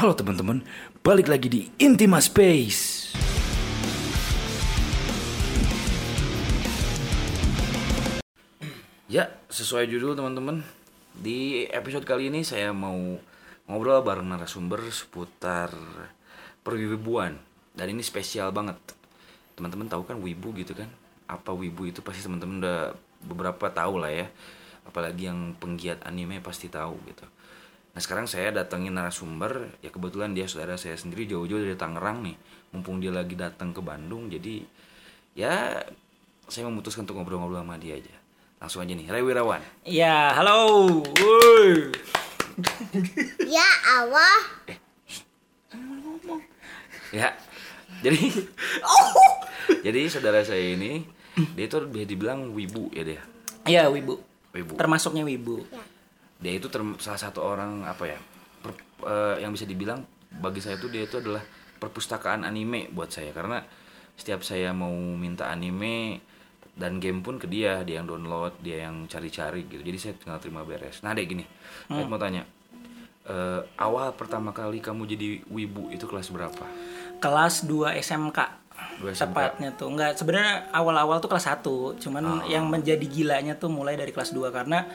Halo teman-teman, balik lagi di Intima Space. Ya, sesuai judul teman-teman. Di episode kali ini saya mau ngobrol bareng narasumber seputar perwibuan. Dan ini spesial banget. Teman-teman tahu kan wibu gitu kan? Apa wibu itu pasti teman-teman udah beberapa tahu lah ya. Apalagi yang penggiat anime pasti tahu gitu. Nah sekarang saya datengin narasumber, ya kebetulan dia saudara saya sendiri jauh-jauh dari Tangerang nih. Mumpung dia lagi datang ke Bandung, jadi ya saya memutuskan untuk ngobrol-ngobrol sama dia aja. Langsung aja nih, Ray Wirawan. Ya, halo. Woi. Ya Allah. Ya, jadi jadi saudara saya ini dia itu bisa dibilang wibu ya dia. Ya, Wibu. Wibu. Termasuknya Wibu. Dia itu term- salah satu orang apa ya? per- eh, yang bisa dibilang bagi saya itu dia itu adalah perpustakaan anime buat saya karena setiap saya mau minta anime dan game pun ke dia, dia yang download, dia yang cari-cari gitu. Jadi saya tinggal terima beres. Nah, dek gini. Saya mau tanya. eh, awal pertama kali kamu jadi wibu itu kelas berapa? Kelas 2 SMK. 2 SMK. Tepatnya tuh. Enggak, sebenarnya awal-awal tuh kelas 1. Cuman yang menjadi gilanya tuh mulai dari kelas 2 karena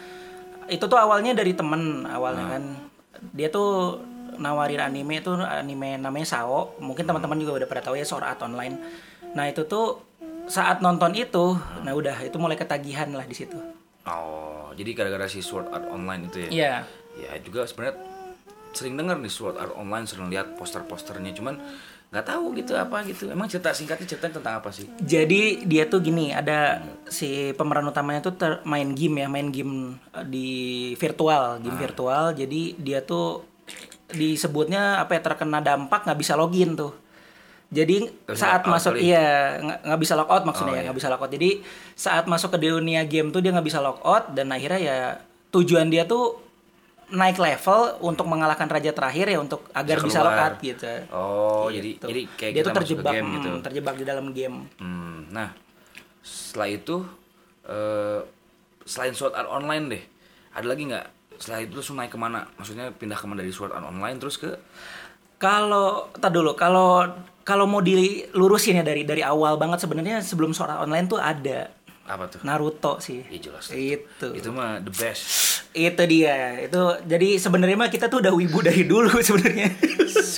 itu tuh awalnya dari temen awalnya kan. Dia tuh nawarin anime itu anime namanya Sao. Mungkin teman-teman juga udah pada tahu ya Sword Art Online. Nah, itu tuh saat nonton itu, nah udah itu mulai ketagihan lah di situ. Oh, jadi gara-gara si Sword Art Online itu ya? Iya. Ya juga sebenarnya sering dengar nih Sword Art Online, sering lihat poster-posternya, cuman nggak tahu gitu apa gitu. Emang cerita singkatnya cerita tentang apa sih? Jadi dia tuh gini, ada si pemeran utamanya tuh ter- main game ya, main game eh, di virtual, game virtual. Jadi dia tuh disebutnya apa ya terkena dampak nggak bisa login tuh. Jadi Terus saat masuk kali? iya nggak nggak bisa logout maksudnya Oh, ya iya. nggak bisa logout. Jadi saat masuk ke dunia game tuh dia nggak bisa logout dan akhirnya ya tujuan dia tuh naik level untuk mengalahkan raja terakhir ya untuk agar Bisa bisa logout gitu. Oh, jadi Gitu. jadi kayak dia kita tuh masuk ke terjebak game gitu. hmm, terjebak di dalam game. Hmm, nah, setelah itu eh selain Sword Art Online deh, ada lagi nggak? Setelah itu terus naik ke mana? Maksudnya pindah ke mana dari Sword Art Online terus ke Kalau tak dulu, kalau kalau mau dilurusin ya dari dari awal banget sebenarnya sebelum Sword Art Online tuh ada apa tuh? Naruto sih. Ya jelas. Itu. Itu mah the best. Itu dia. Itu jadi sebenarnya mah kita tuh udah wibu dari dulu sebenarnya.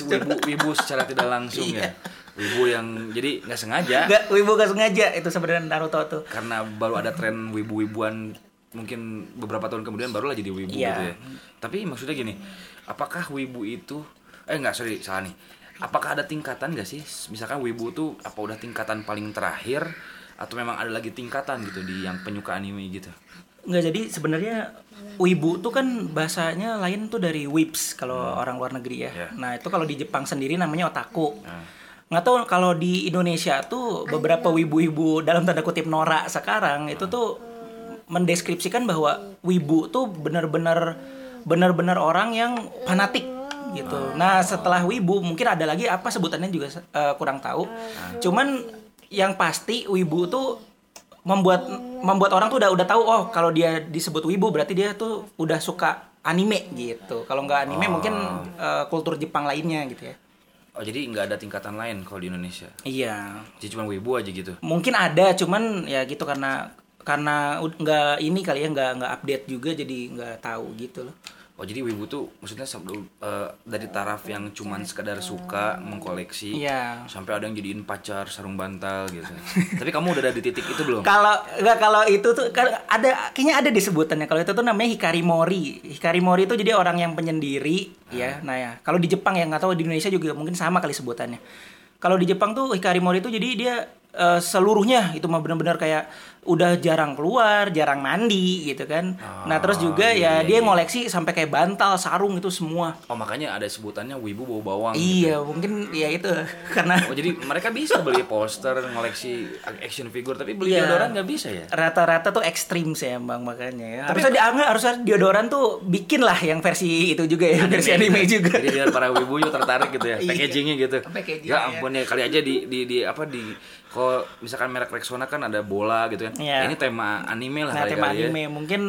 wibu wibu secara tidak langsung ya. Wibu yang jadi nggak sengaja. Enggak wibu gak sengaja itu sebenarnya Naruto tuh. karena baru ada tren wibu-wibuan mungkin beberapa tahun kemudian barulah jadi wibu Iya. gitu ya. Tapi maksudnya gini, apakah wibu itu eh enggak sorry salah nih. Apakah ada tingkatan gak sih? Misalkan wibu tuh apa udah tingkatan paling terakhir atau memang ada lagi tingkatan gitu di yang penyuka anime gitu? Enggak jadi sebenarnya wibu tuh kan bahasanya lain tuh dari whips kalau orang luar negeri ya. Ya. Nah, itu kalau di Jepang sendiri namanya otaku. Nah, nggak tahu kalau di Indonesia tuh beberapa wibu-wibu dalam tanda kutip norak sekarang itu tuh mendeskripsikan bahwa wibu tuh benar-benar benar-benar orang yang fanatik gitu. Nah setelah wibu mungkin ada lagi apa sebutannya juga eh, kurang tahu. Cuman yang pasti wibu tuh membuat membuat orang tuh udah udah tahu oh kalau dia disebut wibu berarti dia tuh udah suka anime gitu. Kalau nggak anime mungkin eh, kultur Jepang lainnya gitu ya. oh jadi nggak ada tingkatan lain kalau di Indonesia. Iya. Jadi cuma wibu aja gitu. mungkin ada cuman ya gitu karena karena nggak ini kali ya nggak nggak update juga jadi nggak tahu gitu loh Oh jadi wibu tuh maksudnya eh, dari taraf yang cuman sekadar suka mengkoleksi Iya. sampai ada yang jadiin pacar sarung bantal gitu. Tapi kamu udah ada di titik itu belum? kalau nggak kalau itu tuh kan ada kayaknya ada disebutannya. Kalau itu tuh namanya hikari mori. Hikari mori itu jadi orang yang penyendiri ya. Nah ya. Kalau di Jepang ya nggak tahu di Indonesia juga mungkin sama kali sebutannya. Kalau di Jepang tuh hikari mori itu jadi dia eh, seluruhnya. Itu mah benar-benar kayak udah jarang keluar, jarang mandi gitu kan. nah, terus juga iya, ya iya, dia iya. ngoleksi sampai kayak bantal, sarung itu semua. Oh makanya ada sebutannya wibu bau bawang. gitu. Iya, mungkin ya itu karena Oh jadi mereka bisa beli poster, ngoleksi action figure, tapi beli Iya. deodoran nggak bisa ya? rata-rata tuah ekstrim sih emang makanya ya. Harusnya dianggap harusnya deodoran tuh bikin lah yang versi itu juga ya, versi anime juga. Jadi biar para wibu juga tertarik gitu ya, Iya. packagingnya gitu. Packaging, ya ya. ampun ya kali aja di di, di apa di kalau misalkan merek Rexona kan ada bola gitu kan. Ya, ini tema anime lah Nah, kali tema kali ya. anime mungkin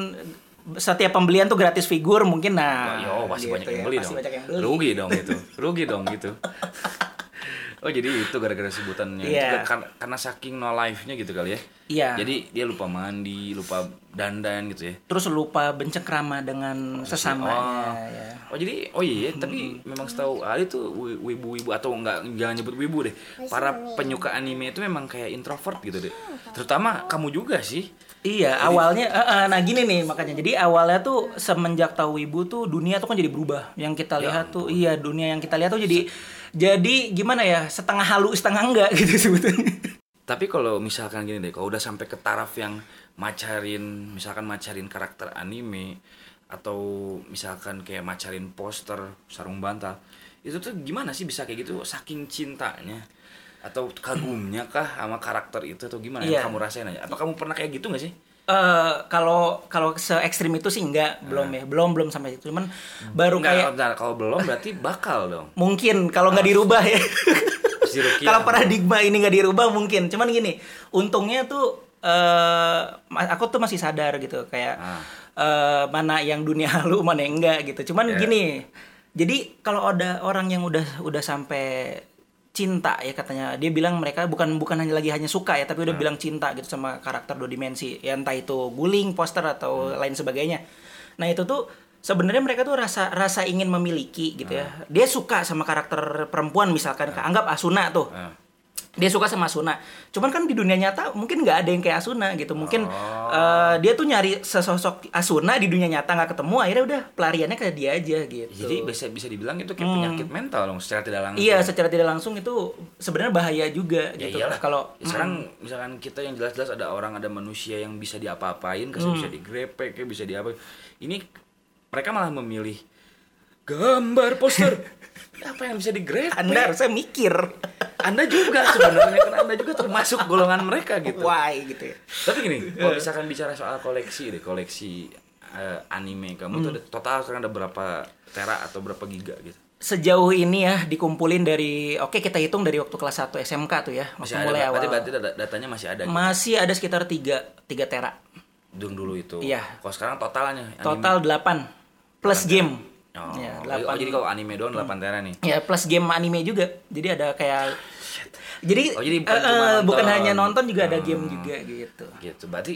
setiap pembelian tuh gratis figur mungkin nah. Oh, yo, pasti gitu banyak yang ya, beli pasti dong. banyak yang beli. Rugi dong itu. Rugi dong gitu. Oh jadi itu gara-gara sebutannya itu Iya. kan- karena saking no life-nya gitu kali ya. Iya. Jadi dia lupa mandi, lupa dandan gitu ya. Terus lupa bencengkrama dengan sesamanya Oh. ya. Oh jadi oh iya tapi memang setahu Ali tuh wi- wibu-wibu atau enggak jangan nyebut wibu deh. Para penyuka anime itu memang kayak introvert gitu deh. Terutama kamu juga sih. Iya, awalnya eh, eh, nah gini nih makanya. Jadi awalnya tuh semenjak tahu ibu tuh dunia tuh kan jadi berubah. Yang kita Ya lihat tuh iya dunia yang kita lihat tuh jadi jadi gimana ya? Setengah halu, setengah enggak gitu sebetulnya. Tapi kalau misalkan gini deh, kalau udah sampai ke taraf yang macarin, misalkan macarin karakter anime atau misalkan kayak macarin poster sarung bantal, itu tuh gimana sih bisa kayak gitu? Saking cintanya atau kagumnya kah sama karakter itu atau gimana Iya. yang kamu rasain aja? Apa kamu pernah kayak gitu gak sih? Eh kalau kalau se ekstrim itu sih enggak, belum ya. Belum belum sampai itu. Cuman baru Enggak, kayak bentar, kalau belum berarti bakal dong. mungkin kalau nggak dirubah ya. Kalau paradigma ini nggak dirubah mungkin. Cuman gini, untungnya tuh eh ma- aku tuh masih sadar gitu kayak Ah. eh, mana yang dunia halu mana yang enggak gitu. Cuman Ya. gini. Jadi kalau ada orang yang udah udah sampai cinta ya katanya. Dia bilang mereka bukan bukan hanya lagi hanya suka ya tapi udah bilang cinta gitu sama karakter dua dimensi. Ya entah itu guling poster atau lain sebagainya. Nah itu tuh sebenarnya mereka tuh rasa rasa ingin memiliki gitu ya. Dia suka sama karakter perempuan misalkan anggap Asuna tuh. Ah. Dia suka sama Asuna. Cuman kan di dunia nyata mungkin nggak ada yang kayak Asuna gitu. Mungkin Oh. eh, dia tuh nyari sesosok Asuna di dunia nyata nggak ketemu. Akhirnya udah pelariannya ke dia aja gitu. Jadi bisa bisa dibilang itu kayak penyakit mental dong secara tidak langsung. Iya, secara tidak langsung itu sebenarnya bahaya juga Ya gitu. iyalah. Kalau Ya sekarang misalkan kita yang jelas-jelas ada orang ada manusia yang bisa diapa-apain, Hmm. bisa digrepek, kayak bisa diapa. Ini mereka malah memilih gambar poster. Apa yang bisa digrepek? Anda harusnya mikir Anda juga sebenarnya kan Anda juga termasuk golongan mereka gitu. why gitu ya. Tapi gini, kalau misalkan bicara soal koleksi deh, koleksi eh, anime kamu tuh Hmm. ada, total sekarang ada berapa tera atau berapa giga gitu? Sejauh ini ya dikumpulin dari oke kita hitung dari waktu kelas 1 SMK tuh ya, waktu Masih ada, mulai awal. berarti, berarti data- datanya masih ada gitu. Masih ada sekitar 3 3 tera. Dung dulu itu. Iya. Kalau sekarang totalnya anime. Total 8 plus game. Oh, Ya, oh, 8. jadi kalau anime doang 8 tera nih. Ya plus game anime juga. Jadi ada kayak Jadi, Oh, jadi bukan nonton. bukan hanya nonton juga ada Hmm. game juga gitu. Gitu. Berarti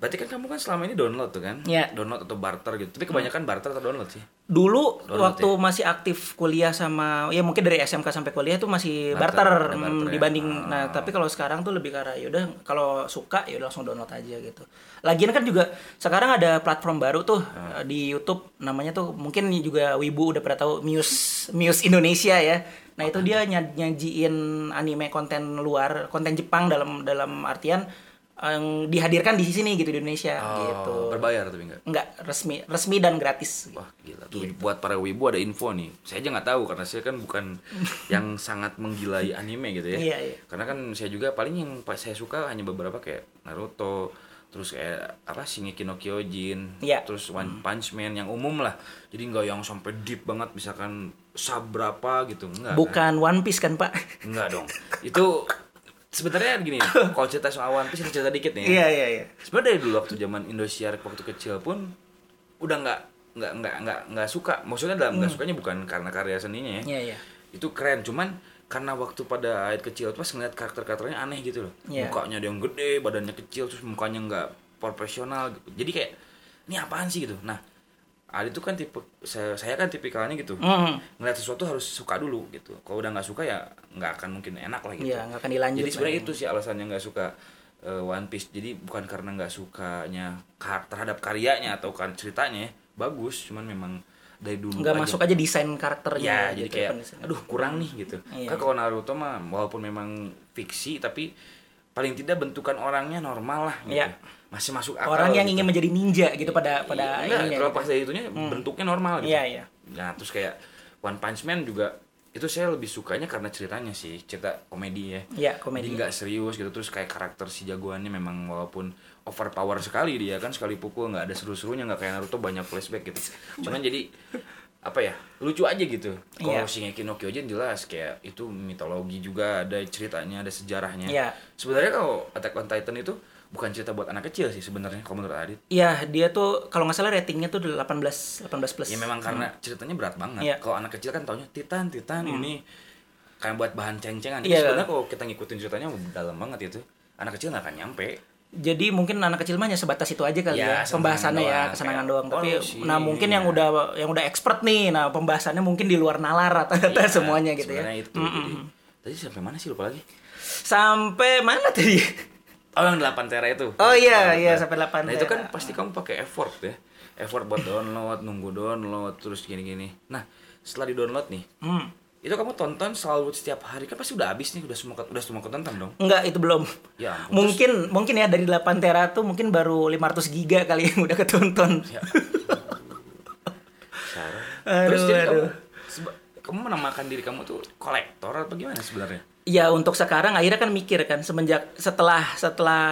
berarti kan kamu kan selama ini download tuh kan? Iya. Download atau barter gitu. Tapi kebanyakan barter atau download sih. Dulu Download waktu masih aktif kuliah sama ya mungkin dari SMK sampai kuliah tuh masih Barter, barter, mm, barter ya. dibanding Ah. nah tapi kalau sekarang tuh lebih ke arah yaudah kalau suka ya langsung download aja gitu. Lagian kan juga sekarang ada platform baru tuh Ah. eh, di YouTube namanya tuh mungkin juga Wibu udah pernah tahu Muse Muse Indonesia ya. Nah, itu dia ny- nyajiin anime konten luar, konten Jepang dalam dalam artian yang dihadirkan di sini gitu di Indonesia gitu. Oh, berbayar tapi enggak. Enggak resmi, resmi dan gratis. Wah gila tuh buat para wibu ada info nih. Saya aja nggak tahu karena saya kan bukan yang sangat menggilai anime gitu ya. Iya, iya. Karena kan saya juga paling yang saya suka hanya beberapa kayak Naruto, terus kayak apa Shingeki no Kyojin, Iya. terus One Punch Man yang umum lah. Jadi nggak yang sampai deep banget misalkan sub berapa gitu enggak. Bukan One Piece kan, Pak? Enggak dong. Itu sebenarnya gini, kalau cerita soal One Piece cerita dikit nih. ya. Iya, iya, iya. Sebenarnya dari dulu waktu zaman Indosiar waktu kecil pun udah nggak nggak nggak nggak nggak suka. Maksudnya dalam nggak sukanya bukan karena karya seninya ya. Hmm. Iya, iya. Itu keren, cuman karena waktu pada ayat kecil pas ngeliat karakter-karakternya aneh gitu loh. Iya. Mukanya ada yang gede, badannya kecil, terus mukanya nggak profesional. gitu. Jadi kayak ini apaan sih gitu. Nah, Adi tuh kan tipe saya, saya kan tipikalnya gitu. Hmm. Ngeliat sesuatu harus suka dulu gitu. Kalau udah nggak suka ya nggak akan mungkin enak lah gitu. Iya, nggak akan dilanjut. Jadi sebenarnya itu sih alasannya nggak suka uh, One Piece. Jadi bukan karena nggak sukanya kar- terhadap karyanya atau kan ceritanya ya. bagus, cuman memang dari dulu nggak masuk aja desain karakternya. Ya, jadi gitu, kayak aduh kurang nih gitu. Iya. Kan kalau Naruto mah walaupun memang fiksi tapi paling tidak bentukan orangnya normal lah gitu. Iya. Masih masuk akal. Orang yang gitu. ingin menjadi ninja gitu pada pada Iya, enggak, ininya terlepas gitu. dari itunya bentuknya normal gitu. Iya, iya. Nah, terus kayak One Punch Man juga itu saya lebih sukanya karena ceritanya sih, cerita komedi ya. Iya, komedi. Jadi nggak serius gitu terus kayak karakter si jagoannya memang walaupun overpower sekali dia kan sekali pukul nggak ada seru-serunya nggak kayak Naruto banyak flashback gitu. Cuman jadi apa ya lucu aja gitu. Kalau Iya. Shingeki no Kyojin jelas kayak itu mitologi juga ada ceritanya ada sejarahnya. Iya. Sebenarnya kalau Attack on Titan itu bukan cerita buat anak kecil sih sebenarnya kalau menurut Adit. Iya, dia tuh kalau nggak salah ratingnya tuh 18 18 plus. Ya memang karena ceritanya berat banget. Iya. Kalau anak kecil kan taunya Titan, Titan ini kayak buat bahan ceng-cengan. Iya. Sebenarnya kalau kita ngikutin ceritanya dalam banget itu. Anak kecil nggak akan nyampe. Jadi mungkin anak kecil mah hanya sebatas itu aja kali Ya, ya, pembahasannya kesenangan ya, doang. kesenangan Kayak, doang. Tapi oh, si- nah mungkin yang iya. udah yang udah expert nih, nah pembahasannya mungkin di luar nalar rata-rata Iya, semuanya gitu ya. itu. Jadi, tadi sampai mana sih lupa lagi? Sampai mana tadi? Oh yang 8 tera itu. Oh, iya, Nah, iya, nah. sampai 8 Nah itu kan pasti kamu pakai effort ya. Effort buat download, nunggu download, terus gini-gini. Nah setelah di download nih, Hmm. Itu kamu tonton selalu setiap hari kan pasti udah habis nih, udah semua udah semua ketonton dong. Enggak, itu belum. Ya ampun, mungkin mungkin ya dari 8 tera tuh mungkin baru 500 giga kali yang udah ketonton. Ya. Aduh, Terus jadi kamu aduh. seba- kamu menamakan diri kamu tuh kolektor atau gimana sebenarnya? Ya untuk sekarang akhirnya kan mikir kan semenjak setelah setelah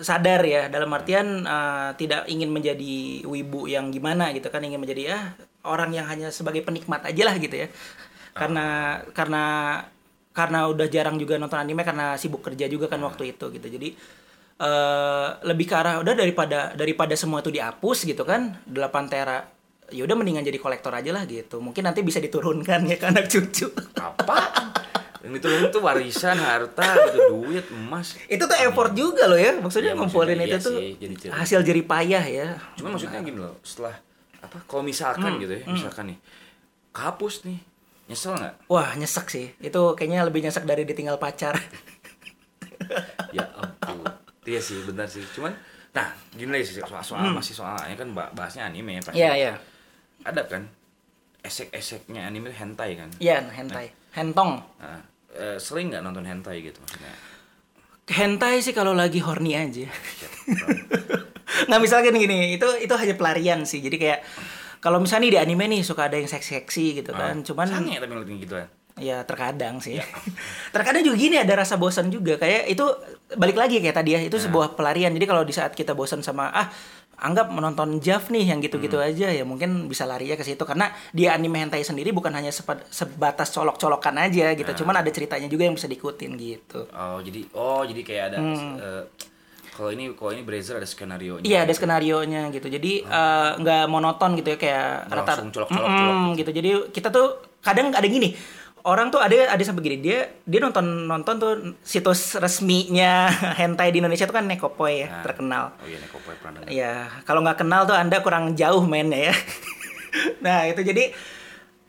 sadar ya dalam artian eh, tidak ingin menjadi wibu yang gimana gitu kan ingin menjadi ya orang yang hanya sebagai penikmat aja lah gitu ya karena karena karena udah jarang juga nonton anime karena sibuk kerja juga kan waktu itu gitu jadi eh lebih ke arah udah daripada daripada semua itu dihapus gitu kan 8 tera ya udah mendingan jadi kolektor aja lah gitu mungkin nanti bisa diturunkan ya ke anak cucu Apa? Itu itu warisan, harta, gitu, duit, emas. itu tuh effort juga loh ya maksudnya Iya, ngumpulin maksudnya itu iya tuh sih, jadi hasil jerih payah ya Cuman maksudnya gini loh, setelah apa? Kalau misalkan Hmm, gitu ya, misalkan nih, kehapus nih, nyesel nggak? wah nyesek sih itu kayaknya lebih nyesek dari ditinggal pacar Ya ampun. Iya sih, benar sih. Cuman, nah gini lagi sih soal, soal masih soalnya kan bah- bahasnya anime ya. Hmm. iya iya Ada kan esek-eseknya anime hentai kan. iya hentai hentong Nah, eh, sering nggak nonton hentai gitu maksudnya? hentai sih kalau lagi horny aja nggak misalnya gini gini itu itu hanya pelarian sih jadi kayak kalau misalnya nih di anime nih suka ada yang seksi-seksi gitu kan cuman Sange tapi ngeliatin gitu kan. Ya terkadang sih. terkadang juga gini ada rasa bosan juga kayak itu balik lagi kayak tadi ya itu sebuah pelarian. Jadi kalau di saat kita bosan sama ah anggap menonton Jav nih yang gitu-gitu aja ya mungkin bisa lari ya ke situ karena dia anime hentai sendiri bukan hanya sebatas colok-colokan aja gitu. Cuman ada ceritanya juga yang bisa diikutin gitu. Oh jadi oh jadi kayak ada eh, kalau ini kalau ini Brazer ada skenario Hmm. Iya ada skenario nya gitu. Jadi eh, nggak monoton gitu ya kayak Nggak rata langsung colok-colok, Mm-mm, colok gitu. Jadi kita tuh kadang ada gini. Orang tuh ada ada sampai gini dia dia nonton nonton tuh situs resminya hentai di Indonesia tuh kan Nekopoy ya Nah. terkenal. Oh iya Nekopoy pernah dengar. Ya kalau nggak kenal tuh anda kurang jauh mainnya ya. nah itu jadi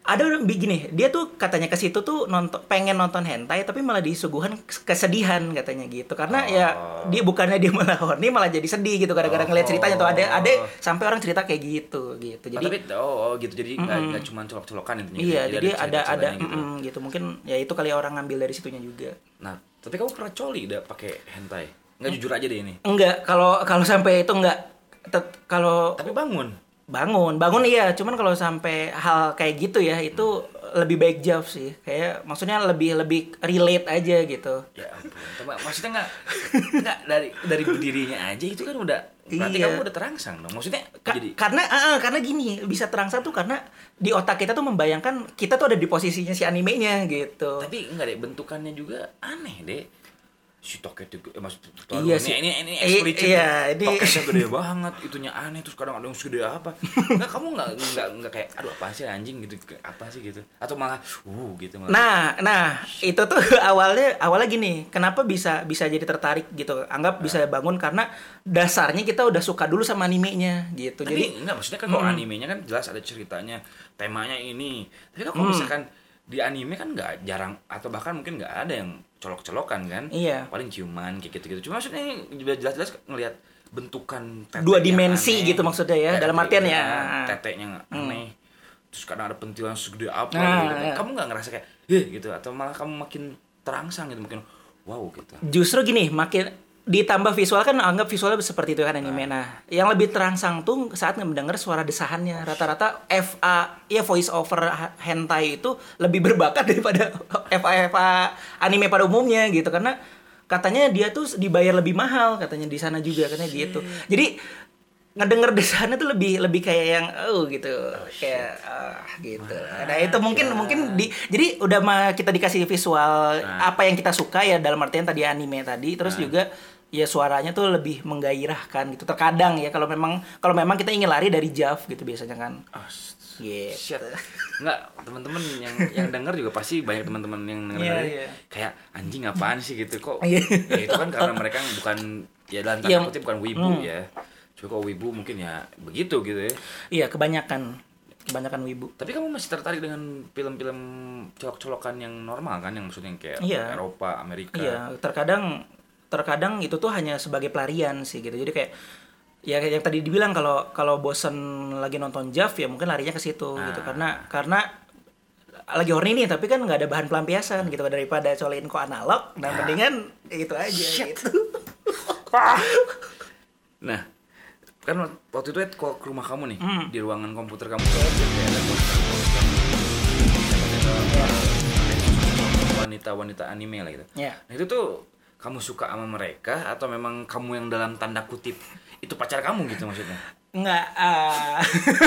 ada orang begini dia tuh katanya ke situ tuh nonton pengen nonton hentai tapi malah disuguhan kesedihan katanya gitu karena ya dia bukannya dia malah horny malah jadi sedih gitu gara-gara ngeliat ceritanya tuh ada ada sampai orang cerita kayak gitu gitu Oh, jadi tapi oh, oh gitu jadi nggak nggak cuma colok-colokan intinya. iya jadi ada ada cerita-ceritanya gitu. mm, gitu mungkin ya itu kali orang ngambil dari situnya juga Nah, tapi kamu pernah coli udah pakai hentai? Nggak jujur aja deh ini. enggak kalau kalau sampai itu enggak kalau Tapi bangun. Bangun bangun iya cuman kalau sampai hal kayak gitu ya itu lebih baik jawab sih kayak maksudnya lebih lebih relate aja gitu Ya ampun. Tapi maksudnya nggak nggak dari dari berdirinya aja itu kan udah berarti Iya. kamu udah terangsang dong. Maksudnya Ka- jadi karena ah, karena gini bisa terangsang tuh karena di otak kita tuh membayangkan kita tuh ada di posisinya si animenya gitu tapi enggak deh bentukannya juga aneh deh. Si toket itu eh, mas Iya ini, sih. ini ini eksplisit. iya, ini- Toketnya gede banget, itunya aneh terus kadang ada yang segede apa. Enggak kamu enggak enggak enggak kayak aduh apa sih anjing gitu apa sih gitu. Atau malah uh gitu malah. Nah, nah itu tuh awalnya awalnya gini, kenapa bisa bisa jadi tertarik gitu? Anggap bisa Nah. bangun karena dasarnya kita udah suka dulu sama animenya gitu. Tapi Jadi enggak maksudnya kan kalau animenya kan jelas ada ceritanya, temanya ini. Tapi kan Hmm. kalau misalkan di anime kan nggak jarang atau bahkan mungkin nggak ada yang colok-colokan kan. Iya. Paling ciuman kayak gitu-gitu. Cuma maksudnya ini jelas-jelas ngelihat bentukan tete Dua dimensi aneh. gitu maksudnya ya, Tete- dalam artian ya. Teteknya nggak aneh. Terus kadang ada pentilan segede apa Nah, gitu. iya. Kamu nggak ngerasa kayak, "Heh," gitu atau malah kamu makin terangsang gitu mungkin wow gitu. justru gini, makin ditambah visual kan anggap visualnya seperti itu kan anime. Nah, yang lebih terangsang tuh saat mendengar suara desahannya. Rata-rata FA ya voice over hentai itu lebih berbakat daripada FA FA anime pada umumnya gitu. Karena katanya dia tuh dibayar lebih mahal katanya di sana juga katanya gitu. Jadi ngedenger desahannya tuh lebih lebih kayak yang oh gitu. Kayak ah gitu. Nah itu mungkin mungkin di jadi udah mah kita dikasih visual apa yang kita suka ya dalam artian tadi anime tadi. Terus juga ya suaranya tuh lebih menggairahkan gitu. Terkadang ya kalau memang kalau memang kita ingin lari dari Jav gitu biasanya kan. Ah, Gitu. Shit. Enggak, teman-teman yang yang denger juga pasti banyak teman-teman yang denger Iya, dari iya. kayak anjing apaan sih gitu kok. Iya. ya itu kan karena mereka bukan ya dalam tanda Yang- kutip bukan wibu Hmm. ya. Cuma kalau wibu mungkin ya begitu gitu ya. Iya, kebanyakan kebanyakan wibu. Tapi kamu masih tertarik dengan film-film colok-colokan yang normal kan yang maksudnya kayak Iya. Eropa, Amerika. Iya, terkadang terkadang itu tuh hanya sebagai pelarian sih gitu. Jadi kayak ya kayak yang tadi dibilang kalau kalau bosen lagi nonton Jav ya mungkin larinya ke situ gitu Ah. karena karena lagi horny nih tapi kan nggak ada bahan pelampiasan gitu daripada colokin kok analog dan mendingan itu aja gitu. Nah, kan waktu itu kalau ke rumah kamu nih Hmm. di ruangan komputer kamu tuh ada poster-poster wanita-wanita anime lah gitu. Ya. Nah itu tuh kamu suka sama mereka atau memang kamu yang dalam tanda kutip itu pacar kamu gitu maksudnya? Nggak ah.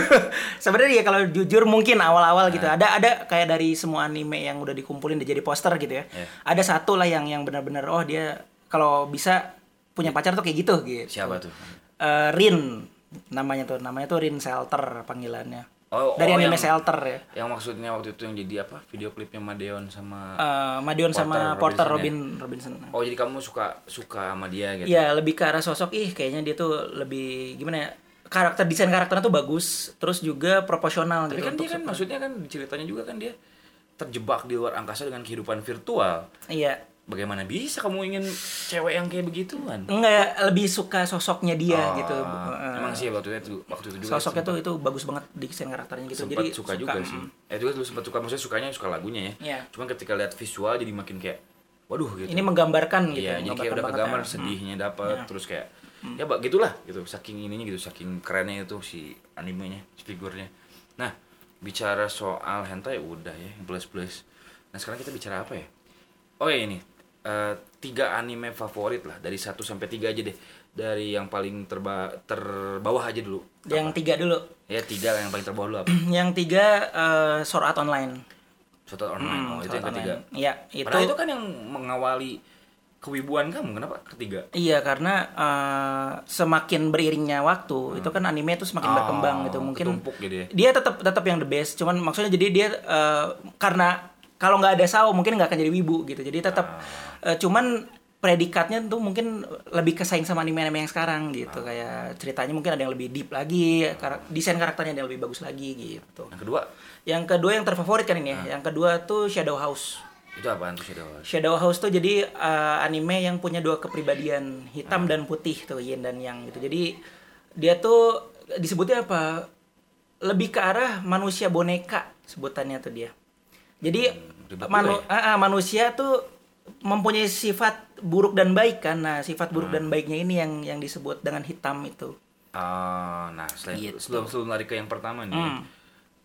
sebenarnya ya kalau jujur mungkin awal-awal gitu Nah. ada ada kayak dari semua anime yang udah dikumpulin dia jadi poster gitu ya Iya. ada satu lah yang yang benar-benar oh dia kalau bisa punya pacar tuh kayak gitu gitu Siapa tuh? Eh, Rin namanya tuh namanya tuh Rin Shelter panggilannya Oh, dari oh, anime yang- Shelter ya Yang maksudnya waktu itu yang jadi apa? Video klipnya Madeon sama Eh, Madion sama Porter Robinson Robin Robinson Oh jadi kamu suka suka sama dia gitu? Iya lebih ke arah sosok ih kayaknya dia tuh lebih gimana ya karakter desain karakternya tuh bagus terus juga proporsional Tapi gitu kan dia kan super- maksudnya kan ceritanya juga kan dia terjebak di luar angkasa dengan kehidupan virtual. iya Bagaimana bisa kamu ingin cewek yang kayak begituan? enggak ya, lebih suka sosoknya dia Oh, gitu Emang sih waktu itu waktu itu juga sosoknya tuh itu bagus banget desain karakternya gitu sempat jadi suka, juga sih. Eh juga dulu sempat suka maksudnya sukanya suka lagunya ya. Iya. Cuman ketika lihat visual jadi makin kayak waduh gitu. ini menggambarkan gitu Iya, jadi kayak udah kegambar ya. sedihnya dapat terus kayak ya bak gitulah gitu saking ininya gitu saking kerennya itu si animenya si figurnya nah bicara soal hentai udah ya plus plus nah sekarang kita bicara apa ya oh ya ini eh, tiga anime favorit lah. Dari satu sampai tiga aja deh. Dari yang paling terba terbawah aja dulu. Yang tiga dulu. Ya tiga lah yang paling terbawah dulu apa? Yang tiga eh, Sword Art Online. Sword Art online. Hmm, oh itu yang ketiga. Iya, itu Padahal itu kan yang mengawali kewibuan kamu. Kenapa ketiga? Iya karena eh, semakin beriringnya waktu itu kan anime itu semakin Oh, berkembang gitu. Mungkin gitu ya. dia tetap tetap yang the best. Cuman maksudnya jadi dia eh, karena kalau nggak ada Sao mungkin nggak akan jadi wibu gitu jadi tetap Ah. eh, cuman predikatnya tuh mungkin lebih kesaing sama anime-anime yang sekarang Ah. gitu kayak ceritanya mungkin ada yang lebih deep lagi kar- desain karakternya ada yang lebih bagus lagi gitu yang kedua yang kedua yang terfavorit kan ini Ah. ya yang kedua tuh Shadow House itu apaan tuh Shadow House? Shadow House tuh jadi uh, anime yang punya dua kepribadian hitam dan putih tuh yin dan yang gitu. Jadi dia tuh disebutnya apa? Lebih ke arah manusia boneka sebutannya tuh dia. Jadi ribet manu- ah, ah, manusia tuh mempunyai sifat buruk dan baik kan. Nah, sifat buruk dan baiknya ini yang yang disebut dengan hitam itu. Ah, nah selain Gitu. sebelum sebelum lari ke yang pertama nih, Hmm.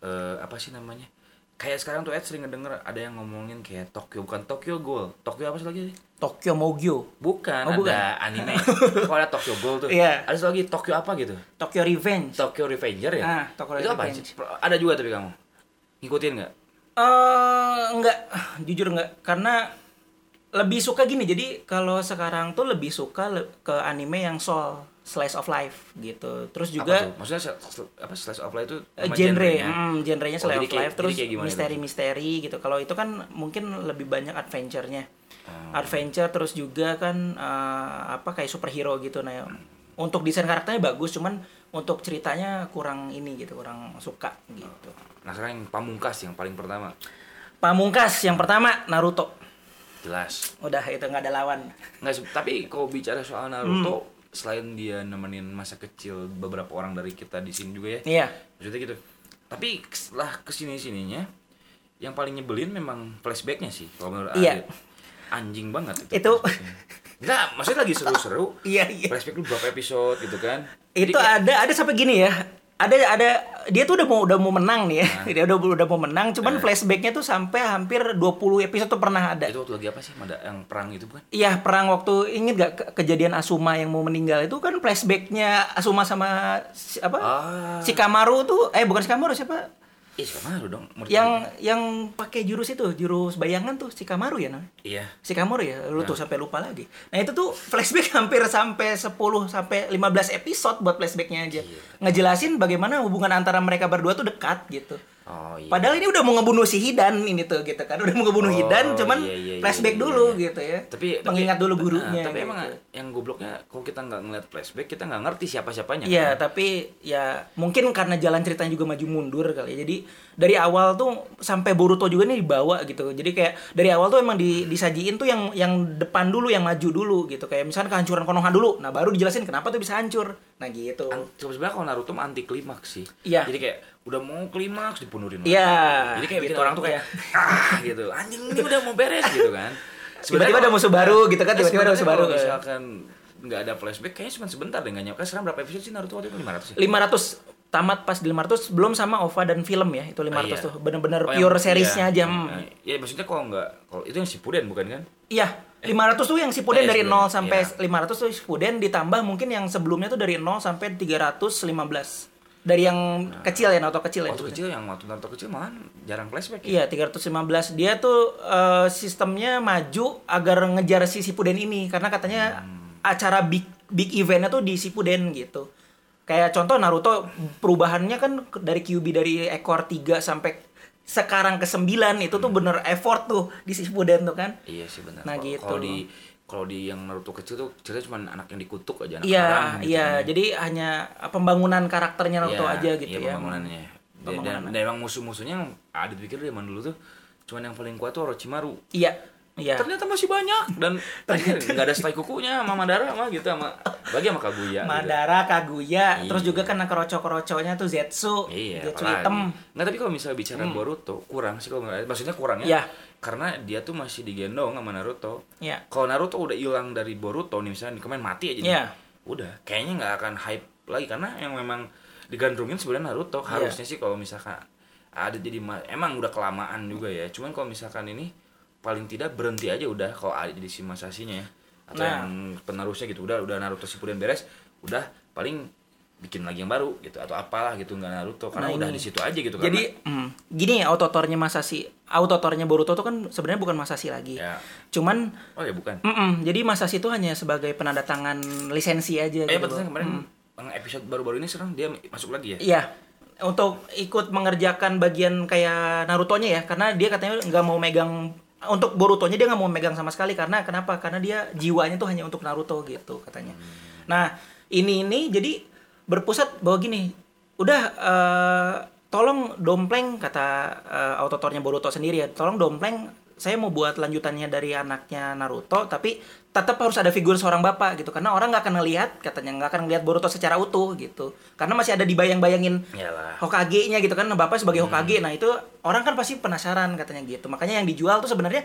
eh, apa sih namanya? Kayak sekarang tuh Ed sering ngedenger ada yang ngomongin kayak Tokyo bukan Tokyo Ghoul. Tokyo apa sih lagi? Tokyo Mogyo, Bukan, Oh, bukan. ada anime. Kalau ada Tokyo Ghoul tuh. Iya. Ada satu lagi Tokyo apa gitu? Tokyo Revenge. Tokyo Revenger ya? Ah, Tokyo Itu apa sih? Ada juga tapi kamu. Ngikutin nggak? Eh enggak, jujur enggak, karena lebih suka gini. Jadi kalau sekarang tuh lebih suka le- ke anime yang soal slice of life gitu. Terus Apa juga tuh? Maksudnya apa slice of life itu eh, genre, genrenya? hmm, genrenya Oh, slice jadi of kayak- life. Terus misteri-misteri gitu. Kalau itu kan mungkin lebih banyak adventure-nya. Hmm. Adventure terus juga kan eh, apa kayak superhero gitu. Nah, untuk desain karakternya bagus, cuman untuk ceritanya kurang ini gitu, kurang suka gitu. Nah sekarang yang pamungkas yang paling pertama Pamungkas yang pertama Naruto. jelas. Udah itu nggak ada lawan. Nggak, tapi kalau bicara soal Naruto, selain dia nemenin masa kecil beberapa orang dari kita di sini juga ya, Iya. maksudnya gitu. Tapi setelah ke sini sininya, yang paling nyebelin memang flashbacknya sih, kalau menurut Iya. Adit. Anjing banget Itu- flashbacknya. Nggak, maksudnya lagi seru-seru. Iya, iya. Flashback lu berapa episode gitu kan? Jadi Itu kayak- ada ada sampai gini ya. Ada ada dia tuh udah mau udah mau menang nih ya. Dia udah udah mau menang, cuman Nah. flashbacknya tuh sampai hampir 20 episode tuh pernah ada. itu waktu lagi apa sih? Ada yang perang itu bukan? Iya perang waktu inget gak ke- kejadian Asuma yang mau meninggal itu kan flashbacknya Asuma sama si, apa Ah. si Kamaru tuh eh bukan si Kamaru siapa Ih, Shikamaru dong. Yang gue. yang pakai jurus itu, jurus bayangan tuh Shikamaru ya namanya. Iya. Shikamaru ya, lu tuh sampai lupa lagi. Nah, itu tuh flashback hampir sampai 10 sampai 15 episode buat flashbacknya aja. Iya. Ngejelasin bagaimana hubungan antara mereka berdua tuh dekat gitu. Oh iya. Padahal ini udah mau ngebunuh si Hidan ini tuh gitu kan. Udah mau ngebunuh Oh, Hidan cuman iya, iya, iya, flashback iya, dulu iya. gitu ya. tapi mengingat tapi- dulu gurunya. Nah, tapi gitu. emang yang gobloknya kalau kita nggak ngeliat flashback kita nggak ngerti siapa siapanya Iya, tapi ya mungkin karena jalan ceritanya juga maju mundur kali ya. Jadi dari awal tuh sampai Boruto juga nih dibawa gitu. Jadi kayak dari awal tuh emang di, disajiin tuh yang yang depan dulu, yang maju dulu gitu. Kayak misalnya kehancuran Konoha dulu. Nah, baru dijelasin kenapa tuh bisa hancur. Nah, gitu. An- sebenarnya kalau Naruto mah anti klimaks sih Iya. jadi kayak udah mau klimaks dibunuhin lagi. Iya, jadi kayak bikin gitu, orang tuh kayak ah gitu anjing ini udah mau beres gitu kan Tiba-tiba ada musuh baru gitu kan, eh, tiba-tiba ada musuh baru. misalkan nggak ada flashback kayaknya cuma sebentar deh nggak nyampe sekarang berapa episode sih Naruto waktu itu 500 ya 500 tamat pas di 500 belum sama OVA dan film ya. Itu 500 Ah, iya. tuh. Bener-bener Oh, yang- pure seriesnya iya. aja. Nah, Iya maksudnya kalau nggak kalau itu yang Shippuden bukan kan Iya, 500 tuh yang Shippuden Eh, dari 0 sampai iya. 500 tuh Shippuden ditambah mungkin yang sebelumnya tuh dari 0 sampai 315. Dari yang kecil ya, Naruto kecil ya. waktu dulu. kecil yang waktu Naruto kecil malah jarang flashback Iya, ya 315. Dia tuh eh, sistemnya maju agar ngejar si Shippuden ini karena katanya Hmm. acara big big eventnya tuh di Shippuden gitu. Kayak contoh Naruto perubahannya kan dari Kyuubi dari ekor 3 sampai sekarang ke 9 itu tuh bener effort tuh di Shippuden tuh kan. iya sih benar Nah, Kalau- gitu. kalau di kalau di yang Naruto kecil tuh ceritanya cuma anak yang dikutuk aja anak Iya, gitu iya. kan. Jadi hanya pembangunan karakternya Naruto Iya, aja gitu iya, ya. pembangunannya dan, Pembangunan. dan, dan emang musuh-musuhnya ada pikir dari zaman dulu tuh cuman yang paling kuat tuh Orochimaru Iya. Iya. ternyata masih banyak dan ternyata nggak ada setai kukunya sama Madara mah gitu sama bagi sama Kaguya gitu. Madara, Kaguya, terus Iya. juga kan keroco-keroconya tuh Zetsu, Iya, Zetsu apalagi. hitam. Nggak, tapi kalau misalnya bicara Boruto, kurang sih kalau maksudnya kurang ya. Iya. Karena dia tuh masih digendong sama Naruto. Iya. Kalau Naruto udah hilang dari Boruto nih misalnya kemarin mati aja nih. Iya. Udah, kayaknya nggak akan hype lagi karena yang memang digandrungin sebenarnya Naruto. Iya. Harusnya sih kalau misalkan ada jadi ma- emang udah kelamaan juga ya. Cuman kalau misalkan ini paling tidak berhenti aja udah kalau ada jadi si Masashinya ya. Atau Nah. yang penerusnya gitu udah udah Naruto Shippuden beres, udah paling bikin lagi yang baru gitu atau apalah gitu nggak Naruto karena Nah, udah di situ aja gitu Jadi mm, gini ya autotornya Masashi, autotornya Boruto tuh kan sebenarnya bukan Masashi lagi. ya Cuman oh ya bukan mm-mm, jadi Masashi itu hanya sebagai penanda tangan lisensi aja eh gitu. kemarin yang episode baru-baru ini sekarang dia masuk lagi ya Iya. Untuk ikut mengerjakan bagian kayak Naruto-nya ya, karena dia katanya nggak mau megang untuk Boruto-nya dia nggak mau megang sama sekali karena kenapa? Karena dia jiwanya tuh hanya untuk Naruto gitu katanya. Nah ini ini jadi berpusat bahwa gini, udah eh, tolong dompleng kata eh, autotornya Boruto sendiri ya, tolong dompleng saya mau buat lanjutannya dari anaknya Naruto tapi tetap harus ada figur seorang bapak gitu. Karena orang nggak akan ngelihat katanya nggak akan ngelihat Boruto secara utuh gitu. Karena masih ada dibayang-bayangin. Hokage-nya gitu kan bapak sebagai Hmm. Hokage. Nah itu orang kan pasti penasaran katanya gitu. Makanya yang dijual tuh sebenarnya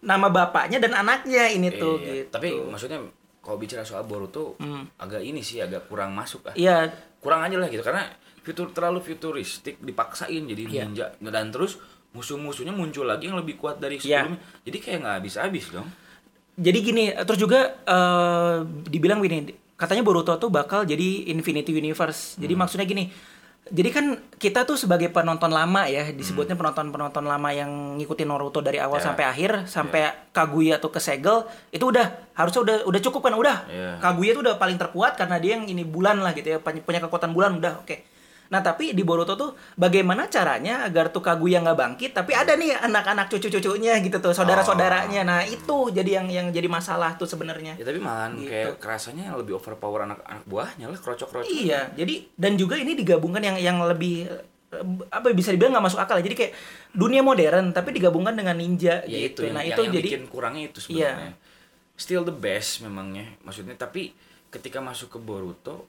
nama bapaknya dan anaknya ini tuh Iya, gitu. Tapi maksudnya kalau bicara soal Boruto agak ini sih agak kurang masuk ah iya. Kurang aja lah gitu. Karena fitur terlalu futuristik dipaksain jadi ninja. Dan terus musuh-musuhnya muncul lagi yang lebih kuat dari Iya. sebelumnya. Jadi kayak nggak habis-habis dong jadi gini terus juga eh, dibilang gini katanya Boruto tuh bakal jadi Infinity Universe jadi Hmm. maksudnya gini jadi kan kita tuh sebagai penonton lama ya disebutnya Hmm. penonton-penonton lama yang ngikutin Naruto dari awal Ya. sampai akhir sampai Kaguya tuh kesegel itu udah harusnya udah udah cukup kan udah Ya. Kaguya tuh udah paling terkuat karena dia yang ini bulan lah gitu ya punya punya kekuatan bulan udah oke nah tapi di Boruto tuh bagaimana caranya agar tuh Kaguya nggak bangkit tapi ada nih anak-anak cucu-cucunya gitu tuh saudara-saudaranya nah itu jadi yang yang jadi masalah tuh sebenarnya ya tapi malahan Gitu. kayak kerasanya yang lebih overpower anak-anak buahnya lah krocok-krocok Iya, jadi dan juga ini digabungkan yang yang lebih eh, apa bisa dibilang nggak masuk akal ya. Jadi kayak dunia modern tapi digabungkan dengan ninja ya gitu. itu nah yang, itu yang jadi bikin kurangnya itu Iya. sebenarnya still the best memangnya maksudnya tapi ketika masuk ke Boruto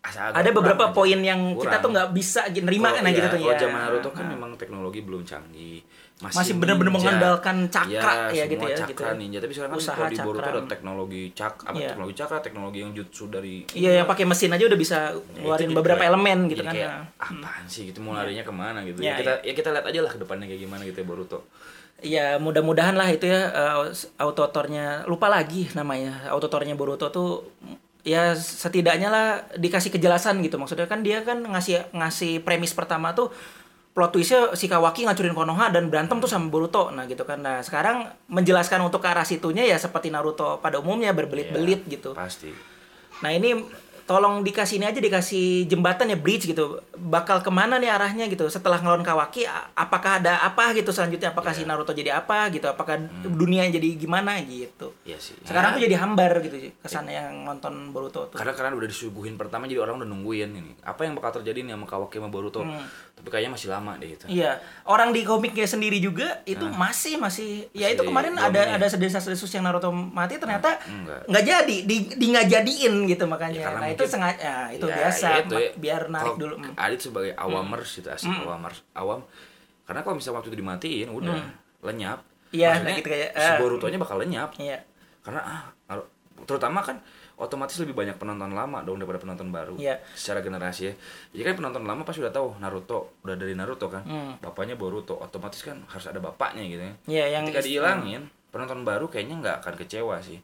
asa agak ada beberapa poin yang kita Kurang. tuh nggak bisa nerima kan iya, gitu tuh ya. zaman Naruto kan Nah. memang teknologi belum canggih Masih bener-bener ninja. mengandalkan cakra ya Iya, gitu ya, cakra gitu ya. ninja tapi sekarang kan Usaha kalau di Boruto ada teknologi cak apa Iya. teknologi cakra teknologi yang jutsu dari Iya, yang pakai mesin aja udah bisa Ya, ngeluarin jadi beberapa kayak- elemen gitu jadi kan. kayak, Nah. apaan sih gitu mau larinya ke mana gitu Iya, ya kita ya kita lihat aja lah ke depannya kayak gimana gitu ya Boruto Ya mudah-mudahan lah itu ya uh, autotornya lupa lagi namanya autotornya Boruto tuh ya setidaknya lah dikasih kejelasan gitu. Maksudnya kan dia kan ngasih ngasih premis pertama tuh plot twistnya si Kawaki ngacurin Konoha dan berantem tuh sama Boruto. Nah gitu kan. Nah sekarang menjelaskan untuk ke arah situnya ya seperti Naruto pada umumnya berbelit-belit Iya, gitu. Pasti. nah ini tolong dikasih ini aja dikasih jembatan ya bridge gitu. Bakal ke mana nih arahnya gitu? Setelah ngelawan Kawaki apakah ada apa gitu selanjutnya? Apakah Iya. si Naruto jadi apa gitu? Apakah dunia jadi gimana gitu? Iya sih. sekarang Ya, tuh jadi hambar gitu kesannya yang nonton Boruto tuh. Karena karena udah disuguhin pertama jadi orang udah nungguin ini. Apa yang bakal terjadi nih sama Kawaki sama Boruto? Tapi kayaknya masih lama deh itu. Iya, orang di komiknya sendiri juga itu masih masih ya itu Masih kemarin ada ini. ada sedesas-desus yang Naruto mati ternyata enggak. nggak jadi di, di nggak jadiin gitu makanya. Ya, karena nah itu sengaja ya, itu Ya, biasa ya itu ya. biar narik dulu. Mm. Adit sebagai awamers gitu asik awamers awam. Karena kalau misalnya waktu itu dimatiin udah lenyap. Mm. Iya, Maksudnya, nah gitu kayak, si eh. Borutonya bakal lenyap. Iya. Karena ah terutama kan otomatis lebih banyak penonton lama dong daripada penonton baru. Iya. secara generasi ya. Jadi kan penonton lama pasti udah tahu Naruto udah dari Naruto kan. Hmm. bapaknya Boruto otomatis kan harus ada bapaknya gitu ya. Iya, yang ketika dihilangin penonton baru kayaknya nggak akan kecewa sih.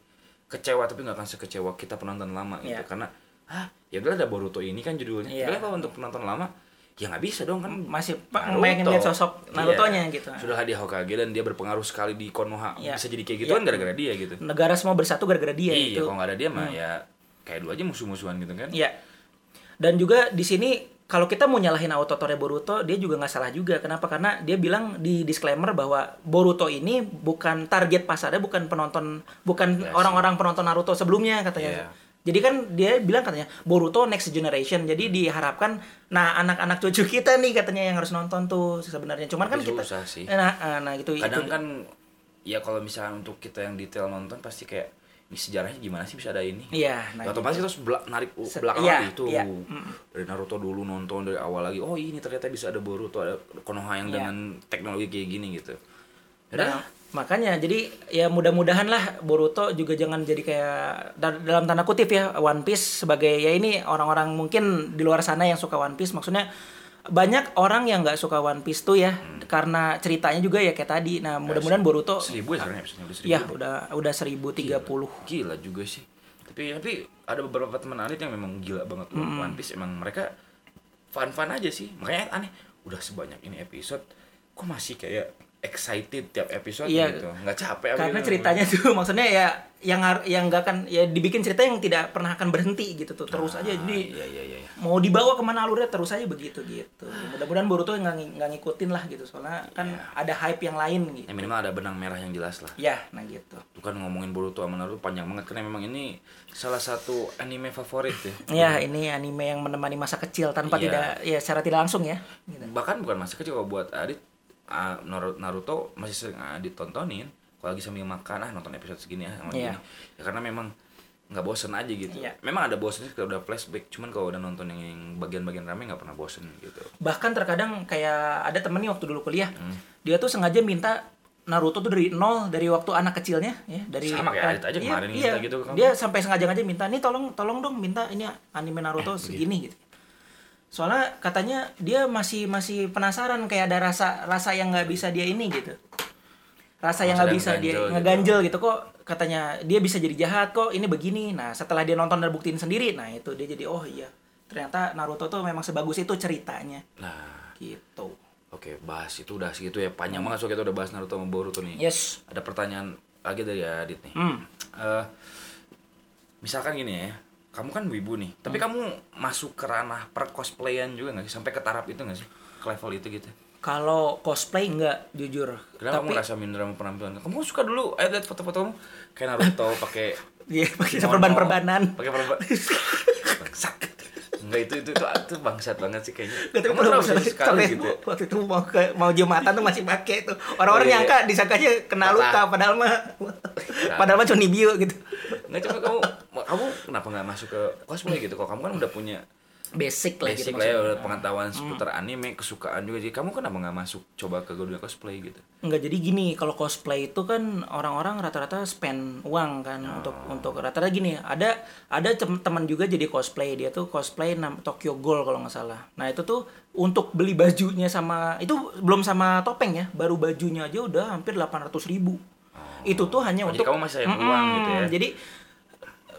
Kecewa tapi nggak akan sekecewa kita penonton lama gitu. Iya. karena ah ya udah ada Boruto ini kan judulnya. Iya. tapi kalau untuk penonton lama ya nggak bisa dong kan masih pa- Naruto. pengen lihat sosok Narutonya Iya. gitu. sudah di Hokage dan dia berpengaruh sekali di Konoha Iya. bisa jadi kayak gitu Iya. kan gara-gara dia gitu Negara semua bersatu gara-gara dia iya itu. kalau nggak ada dia mah ya kayak dulu aja musuh-musuhan gitu kan Iya. Dan juga di sini kalau kita mau nyalahin autotore Boruto, dia juga nggak salah juga. Kenapa? Karena dia bilang di disclaimer bahwa Boruto ini bukan target pasarnya, bukan penonton, bukan Iya orang-orang penonton Naruto sebelumnya katanya. Iya. Jadi kan dia bilang katanya Boruto next generation. Jadi diharapkan, nah anak-anak cucu kita nih katanya yang harus nonton tuh sebenarnya. Cuman kan kita, susah sih. nah, nah gitu. kadang itu. kan ya kalau misalnya untuk kita yang detail nonton pasti kayak ini sejarahnya gimana sih bisa ada ini Iya, nah Ya, otomatis kita harus belak narik Se- belakang iya, lagi itu iya. dari Naruto dulu nonton dari awal lagi oh ini ternyata bisa ada Boruto ada Konoha yang Iya. dengan teknologi kayak gini gitu Nah, Yaudah. Makanya jadi ya mudah-mudahan lah Boruto juga jangan jadi kayak da- dalam tanda kutip ya One Piece sebagai ya ini orang-orang mungkin di luar sana yang suka One Piece. Maksudnya banyak orang yang nggak suka One Piece tuh ya karena ceritanya juga ya kayak tadi. Nah mudah-mudahan Boruto seribu ya sekarang episode udah seribu. ya udah udah seribu tiga puluh. gila juga sih. Tapi tapi ada beberapa teman Alit yang memang gila banget loh One Piece. Emang mereka fun fun aja sih. Makanya aneh udah sebanyak ini episode kok masih kayak excited tiap episode Iya. gitu nggak capek Karena gitu. ceritanya tuh maksudnya ya yang yang nggak akan ya dibikin cerita yang tidak pernah akan berhenti gitu tuh terus aja jadi iya iya iya iya. mau dibawa ke mana alurnya terus aja begitu gitu mudah-mudahan Boruto nggak ng- nggak ngikutin lah gitu soalnya kan ada hype yang lain gitu ya minimal ada benang merah yang jelas lah ya nah gitu Tuh kan ngomongin Boruto sama Naruto panjang banget karena memang ini salah satu anime favorit ya ya ini anime yang menemani masa kecil tanpa Iya. tidak ya secara tidak langsung ya gitu. bahkan bukan masa kecil kalau buat Adit Naru- Naruto masih sering Adit tontonin kalau lagi sambil makan ah nonton episode segini ah sama Iya. gini ya karena memang nggak bosen aja gitu Iya. memang ada bosen sih kalau udah flashback cuman kalau udah nonton yang bagian-bagian rame nggak pernah bosen gitu bahkan terkadang kayak ada temen nih waktu dulu kuliah Hmm. dia tuh sengaja minta Naruto tuh dari nol dari waktu anak kecilnya ya dari Sama kayak Adit aja Iya, kemarin iya. minta gitu kamu. dia sampai sengaja aja minta nih tolong tolong dong minta ini anime Naruto segini gitu soalnya katanya dia masih masih penasaran kayak ada rasa rasa yang nggak bisa dia ini gitu. Rasa yang nggak bisa dia gitu. ngeganjel gitu. kok katanya dia bisa jadi jahat kok ini begini. Nah setelah dia nonton dan buktiin sendiri nah itu dia jadi oh iya ternyata Naruto tuh memang sebagus itu ceritanya. Nah gitu. Oke bahas itu udah segitu ya. Panjang banget soalnya kita udah bahas Naruto sama Boruto nih. Yes. Ada pertanyaan lagi dari Adit nih. Hmm. Eh, misalkan gini ya kamu kan wibu nih. Tapi Hmm. kamu masuk ke ranah per cosplayan juga nggak sih? Sampai ke taraf itu nggak sih? Ke level itu gitu. Kalau cosplay enggak jujur. Kenapa tapi kamu ngerasa minder sama penampilan? Kamu suka dulu eh lihat foto-foto kamu kayak Naruto pakai Iya, pakai perban-perbanan. pakai perban Enggak itu itu itu, itu bangsat banget sih kayaknya. Gak misalnya sih sekali gitu ya? waktu itu mau ke mau jumatan tuh masih pakai tuh. Orang-orang Oh, iya, nyangka iya. disangkanya kena luka padahal mah padahal mah cuma bio gitu. Nggak coba kamu kamu kenapa nggak masuk ke cosplay gitu? Kalau kamu kan udah punya basic lah gitu basic lah ya udah pengetahuan seputar anime kesukaan juga jadi kamu kenapa nggak masuk coba ke dunia cosplay gitu Enggak jadi gini, kalau cosplay itu kan orang-orang rata-rata spend uang kan Oh. untuk untuk rata-rata gini. Ada ada tem- teman juga jadi cosplay, dia tuh cosplay Tokyo Ghoul kalau nggak salah. Nah, itu tuh untuk beli bajunya sama itu belum sama topeng ya, baru bajunya aja udah hampir 800 ribu. Itu tuh hanya Oh, jadi untuk kamu masih sayang uang gitu ya? Jadi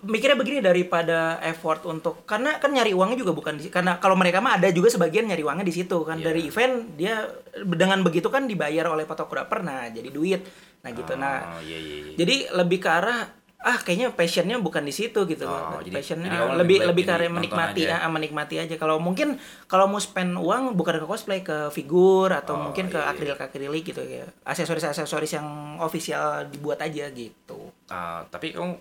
mikirnya begini daripada effort untuk karena kan nyari uangnya juga bukan di karena kalau mereka mah ada juga sebagian nyari uangnya di situ kan Iya. dari event dia dengan begitu kan dibayar oleh fotografer nah jadi duit nah gitu nah Oh, iya, iya, iya. jadi lebih ke arah ah kayaknya passionnya bukan di situ gitu Oh, jadi- passionnya jadi ah, lebih lebih lebih ke arah menikmati aja. ah, menikmati aja kalau mungkin kalau mau spend uang bukan ke cosplay ke figur atau Oh, mungkin ke iya, iya. akrilik akrilik gitu ya aksesoris aksesoris yang official dibuat aja gitu Ah, tapi kamu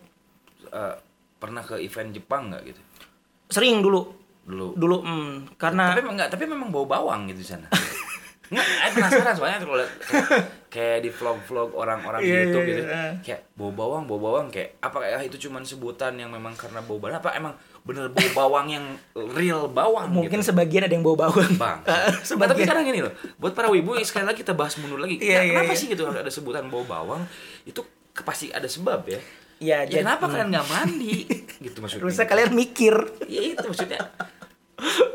eh, pernah ke event Jepang nggak gitu sering dulu dulu? dulu hmm, karena Tapi enggak, tapi memang bau bawang gitu di sana. Enggak, saya penasaran soalnya kalau lihat kayak, kayak di vlog-vlog orang-orang di Iya, YouTube gitu. iya. Kayak bau bawang, bau bawang kayak apa kayak itu cuman sebutan yang memang karena bau bawang apa emang bener bau bawang yang real bawang mungkin gitu. sebagian ada yang bau bawang Bang. Eh, Nah, tapi sebagian kadang gini loh, buat para wibu sekali lagi kita bahas mundur lagi. Iya, Nah, iya, kenapa iya. sih gitu ada sebutan bau bawang? Itu pasti ada sebab ya. Ya, Ya, jadi- kenapa hmm. kalian nggak mandi? gitu maksudnya. harusnya kalian mikir Ya itu maksudnya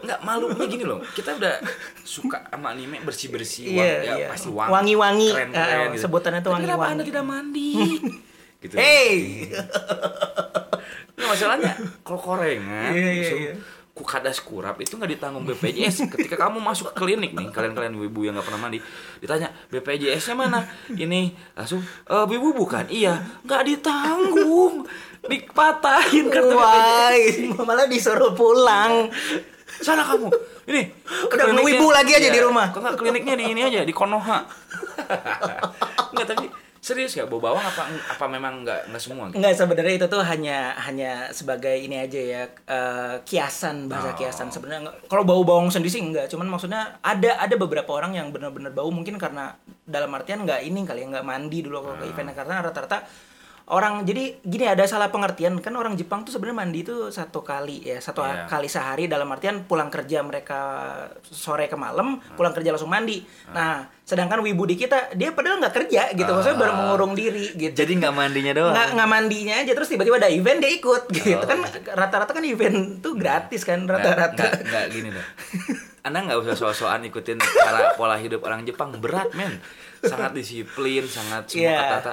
nggak malunya gini loh kita udah suka sama anime bersih bersih Iya, ya iya. pasti wangi Wangi-wangi. keren keren Eh, sebutannya tuh Tapi kenapa wangi-wangi. anda tidak mandi gitu hey Nggak, masalahnya kalau korengan Iya, iya, langsung iya. ku kadas kurap itu nggak ditanggung BPJS ketika kamu masuk ke klinik nih kalian kalian ibu yang nggak pernah mandi ditanya BPJS nya mana? Ini langsung e, ibu bukan? Iya. Nggak ditanggung. Dipatahin kartu BPJS malah disuruh pulang. sana kamu. Ini Udah ngewibu lagi aja Iya, di rumah. kok nggak kliniknya di ini aja di Konoha. Nggak tapi serius nggak bau bawang apa apa memang nggak nggak semua gitu? Enggak sebenarnya itu tuh hanya hanya sebagai ini aja ya eh, kiasan bahasa Oh. kiasan sebenarnya nggak- kalau bau bawang sendiri sih enggak cuman maksudnya ada ada beberapa orang yang benar-benar bau mungkin karena dalam artian nggak ini kali ya nggak mandi dulu kalau ke Hmm. event karena rata-rata orang jadi gini ada salah pengertian. Kan orang Jepang tuh sebenarnya mandi itu satu kali ya satu Iya. kali sehari dalam artian pulang kerja mereka sore ke malam Hmm. pulang kerja langsung mandi. Nah sedangkan wibu di kita dia padahal nggak kerja gitu maksudnya baru Ah. mengurung diri gitu. Jadi nggak mandinya doang? Nggak nggak mandinya aja terus tiba-tiba ada event dia ikut gitu. Oh. kan rata-rata kan event tuh gratis kan rata-rata. nggak gini deh. Anda nggak usah soal-soal ikutin cara pola hidup orang Jepang. Berat men. Sangat disiplin sangat semua Iya. kata-kata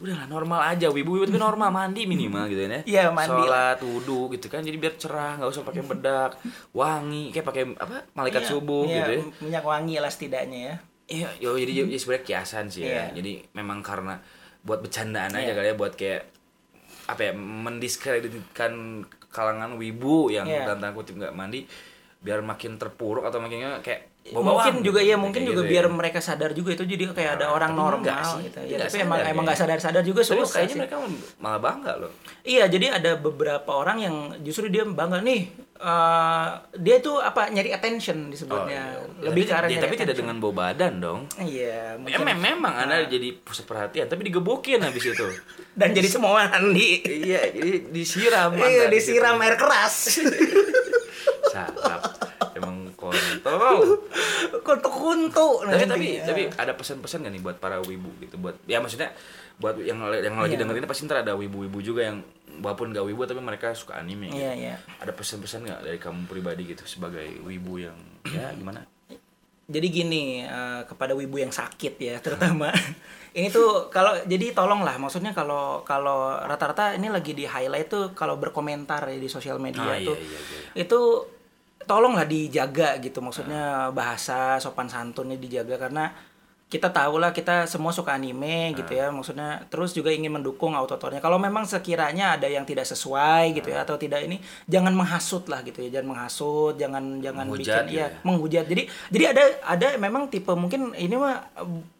udahlah normal aja wibu wibu tapi normal mandi minimal gitu ya Iya, mandi sholat wudhu gitu kan jadi biar cerah nggak usah pakai bedak wangi kayak pakai apa malaikat Iya, subuh iya, gitu ya minyak wangi lah setidaknya ya Iya, yo, jadi jadi sebenarnya kiasan sih ya. Iya. Jadi memang karena buat bercandaan aja Iya. kali ya, buat kayak apa ya, mendiskreditkan kalangan wibu yang dalam tanda kutip nggak mandi, biar makin terpuruk atau makin kayak bawa mungkin juga ya mungkin gitu juga ya. biar mereka sadar juga itu jadi kayak ada Nah, orang tapi normal sih. gitu ya tapi sadar emang ya. emang nggak sadar-sadar juga Tapi susah kayaknya sih. mereka malah bangga loh. Iya, jadi ada beberapa orang yang justru dia bangga nih. eh, dia tuh apa nyari attention disebutnya. iya. Lebih tapi, ke arah ya, tapi tidak dengan bau badan dong. Iya, mungkin. memang anda jadi pusat perhatian, tapi digebukin habis itu. dan jadi semua mandi. iya, jadi disiram. Iya, di disiram air keras. Sarap. Kontol. Kuntu-kuntu tapi nanti. tapi Ya. tapi ada pesan-pesan gak nih buat para wibu gitu buat ya maksudnya buat yang yang lagi Iya. dengerin pasti ntar ada wibu-wibu juga yang walaupun gak wibu tapi mereka suka anime gitu. Iya, iya. ada pesan-pesan nggak dari kamu pribadi gitu sebagai wibu yang ya gimana Jadi gini eh, kepada wibu yang sakit ya terutama ini tuh kalau jadi tolonglah maksudnya kalau kalau rata-rata ini lagi di highlight tuh kalau berkomentar ya di sosial media Ah, iya, tuh iya, iya. itu tolonglah dijaga gitu. Maksudnya bahasa sopan santunnya dijaga karena kita tahu lah kita semua suka anime gitu ya. Maksudnya terus juga ingin mendukung autotornya kalau memang sekiranya ada yang tidak sesuai gitu ya atau tidak ini jangan menghasut lah gitu ya. Jangan menghasut jangan jangan Menghujat bikin ya ya. menghujat. Jadi jadi ada ada memang tipe mungkin ini mah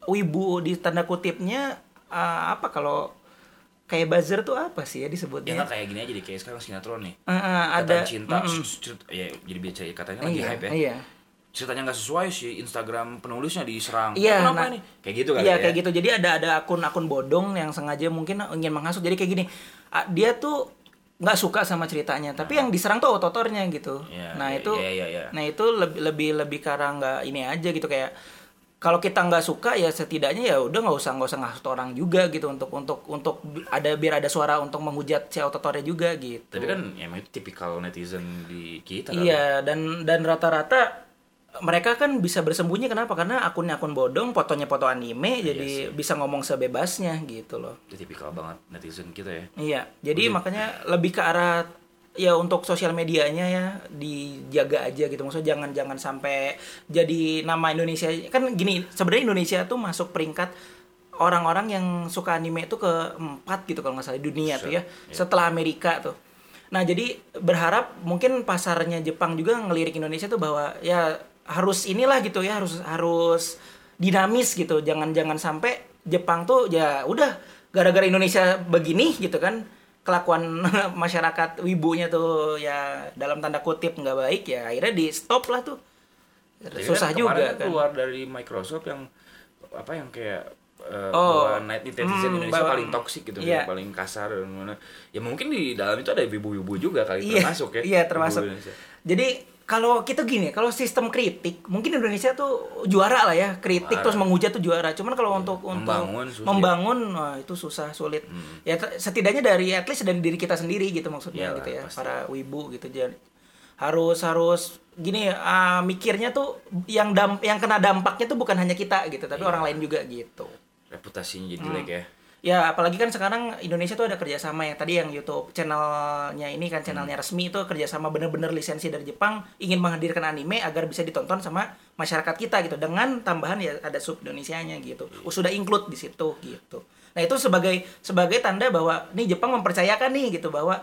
wibu di tanda kutipnya uh, apa kalau kayak buzzer tuh apa sih ya ya disebutnya nggak kayak gini aja di kayak sekarang sinetron nih Uh, uh, ada cinta mm-mm. cerita- ya jadi biasa katanya lagi iya, hype ya iya. ceritanya nggak sesuai sih Instagram penulisnya diserang Iya, kenapa nah, nih kayak gitu kali Iya ya kayak gitu. Jadi ada ada akun-akun bodong yang sengaja mungkin ingin menghasut. Jadi kayak gini, dia tuh nggak suka sama ceritanya, tapi yang diserang tuh ototornya gitu. Iya, nah iya, itu, iya, iya, iya. nah itu lebih lebih lebih karena nggak ini aja gitu kayak kalau kita nggak suka ya setidaknya ya udah nggak usah nggak usah ngasut orang juga gitu untuk untuk untuk ada biar ada suara untuk menghujat si ototornya juga gitu. tapi kan ya emang itu tipikal netizen di kita kan. Iya dan dan rata-rata mereka kan bisa bersembunyi kenapa? Karena akunnya akun bodong, fotonya foto anime, Iya jadi bisa ngomong sebebasnya gitu loh. Itu tipikal banget netizen kita ya. Iya, jadi makanya lebih ke arah ya untuk sosial medianya ya dijaga aja gitu. Maksudnya jangan jangan sampai jadi nama Indonesia. Kan gini sebenarnya Indonesia tuh masuk peringkat orang-orang yang suka anime itu keempat gitu kalau nggak salah dunia tuh ya setelah Amerika tuh. Nah jadi berharap mungkin pasarnya Jepang juga ngelirik Indonesia tuh bahwa ya harus inilah gitu ya harus harus dinamis gitu. Jangan jangan sampai Jepang tuh ya udah gara-gara Indonesia begini gitu kan kelakuan masyarakat wibunya tuh ya dalam tanda kutip nggak baik ya akhirnya di stop lah tuh Jadi susah kan juga kan keluar dari Microsoft yang apa yang kayak eh, Oh, bahwa night netizen hmm, Indonesia bahwa- paling toksik gitu iya. paling kasar dan mana ya mungkin di dalam itu ada ibu-ibu juga kali Iya, termasuk ya iya, termasuk. Jadi kalau kita gini kalau sistem kritik mungkin Indonesia tuh juara lah ya kritik Juara. terus menghujat tuh juara cuman kalau untuk untuk Membangun susah. membangun wah, itu susah sulit ya t- setidaknya dari at least dari diri kita sendiri gitu maksudnya Iyalah, gitu ya pasti. para wibu gitu jadi harus harus gini ah, mikirnya tuh yang damp yang kena dampaknya tuh bukan hanya kita gitu tapi Iya. orang lain juga gitu reputasinya jadi Hmm. jelek ya Ya apalagi kan sekarang Indonesia tuh ada kerjasama yang tadi yang YouTube channelnya ini kan channelnya Hmm. resmi itu kerjasama bener-bener lisensi dari Jepang ingin menghadirkan anime agar bisa ditonton sama masyarakat kita gitu dengan tambahan ya ada sub Indonesianya gitu Iya. Oh, sudah include di situ gitu nah itu sebagai sebagai tanda bahwa nih Jepang mempercayakan nih gitu bahwa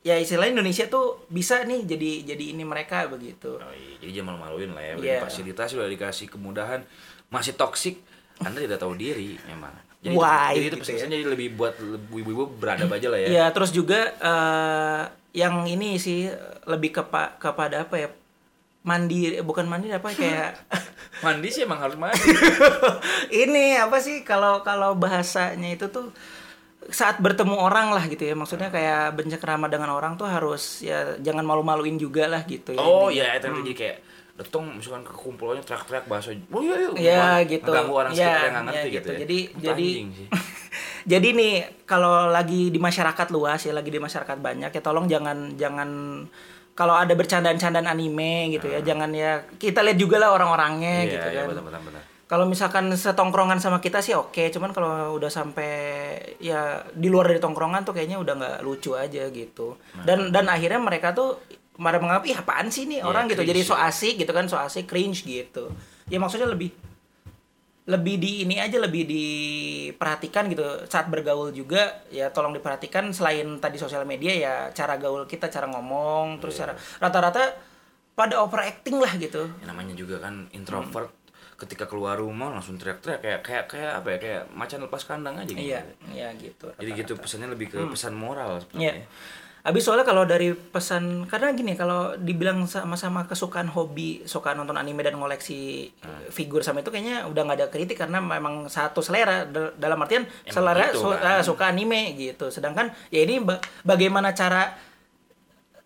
ya istilahnya Indonesia tuh bisa nih jadi jadi ini mereka begitu Oh, iya. jadi jangan malu-maluin lah ya udah Iya. fasilitas udah dikasih kemudahan masih toksik anda tidak tahu diri memang jadi Why, itu, jadi itu gitu pesan jadi lebih buat ibu-ibu beradab aja lah ya. Ya terus juga eh, yang ini sih lebih kepa kepada apa ya? Mandiri bukan mandiri apa kayak mandi sih emang harus mandi. Ini apa sih kalau kalau bahasanya itu tuh saat bertemu orang lah gitu ya. Maksudnya kayak bercengkrama dengan orang tuh harus ya jangan malu-maluin juga lah gitu ya. Oh Ini. ya itu jadi kayak datang misalkan ke kumpulannya teriak-teriak bahasa oh iya iya Ya, gitu. ngeganggu orang Ya, sekitar yang nggak ngerti ya, gitu, gitu. ya Jadi- jadi-. Jadi nih kalau lagi di masyarakat luas ya lagi di masyarakat banyak ya tolong jangan jangan kalau ada bercandaan-candaan anime gitu ya jangan ya kita lihat juga lah orang-orangnya. Iya, gitu iya, kan. benar benar benar. Kalau misalkan setongkrongan sama kita sih oke, cuman kalau udah sampai ya di luar dari tongkrongan tuh kayaknya udah nggak lucu aja gitu. Nah. Dan dan akhirnya mereka tuh pada menganggap ih apaan sih nih Iya, orang gitu. cringe Jadi so ya. asik gitu kan, so asik cringe gitu. Ya maksudnya lebih lebih di ini aja lebih diperhatikan gitu saat bergaul juga ya tolong diperhatikan selain tadi sosial media ya cara gaul kita cara ngomong terus Iya. cara rata-rata pada overacting lah gitu Ya, namanya juga kan introvert ketika keluar rumah langsung teriak-teriak kayak kayak kayak apa ya kayak macan lepas kandang aja gitu. iya iya gitu Jadi gitu pesannya lebih ke pesan moral sebenarnya. Habis soalnya kalau dari pesan karena gini kalau dibilang sama-sama kesukaan hobi, suka nonton anime dan ngoleksi Hmm. figur sama itu kayaknya udah nggak ada kritik karena memang satu selera Da- dalam artian Emang selera gitu, su- kan? ah, suka anime gitu. Sedangkan ya ini ba- bagaimana cara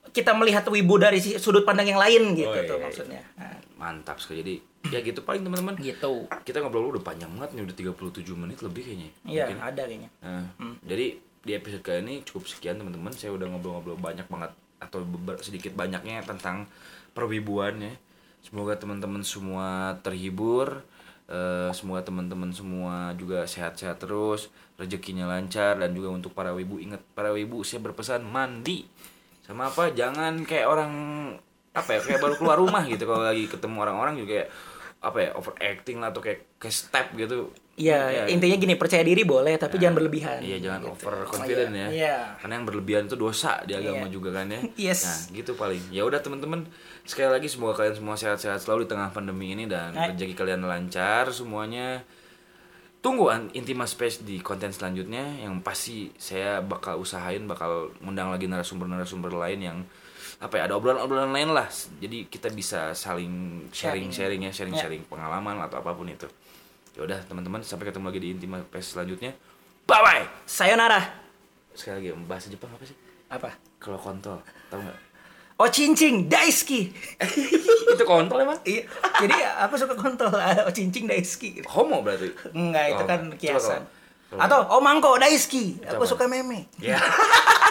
kita melihat wibu dari sudut pandang yang lain gitu Oh, iya, tuh iya. maksudnya. Nah, Mantap sekali. Jadi ya gitu paling teman-teman. gitu. Kita ngobrol udah panjang banget nih udah 37 menit lebih kayaknya. Iya, Mungkin. ada kayaknya. Nah, Hmm. jadi di episode kali ini cukup sekian teman-teman. Saya udah ngobrol-ngobrol banyak banget atau sedikit banyaknya tentang perwibuan ya. Semoga teman-teman semua terhibur. Eh, semoga teman-teman semua juga sehat-sehat terus, rezekinya lancar dan juga untuk para wibu ingat para wibu saya berpesan mandi sama apa jangan kayak orang apa ya kayak baru keluar rumah gitu kalau lagi ketemu orang-orang juga kayak apa ya overacting lah atau kayak kayak step gitu Iya, intinya gini percaya diri boleh tapi jangan berlebihan. Iya jangan gitu. over confident Iya, ya. Iya. Karena yang berlebihan itu dosa di agama Iya. juga kan ya. Yes. Nah gitu paling. Ya udah teman-teman sekali lagi semoga kalian semua sehat-sehat selalu di tengah pandemi ini dan Hai. rezeki kalian lancar semuanya. Tunggu Intima Space di konten selanjutnya yang pasti saya bakal usahain bakal ngundang lagi narasumber-narasumber lain yang apa ya ada obrolan-obrolan lain lah. Jadi kita bisa saling sharing-sharing ya, sharing-sharing pengalaman atau apa pun itu. Ya udah teman-teman sampai ketemu lagi di Intima Space selanjutnya. Bye bye. Sayonara. Sekali lagi bahasa Jepang apa sih? Apa? Kalau kontol, tahu nggak? Oh cincing, daisuki. itu kontol emang? Iya. Jadi aku suka kontol. Oh cincing daisuki. Homo berarti? Enggak, itu Oh, kan kiasan. Atau oh mangko daisuki. Aku suka meme. Ya.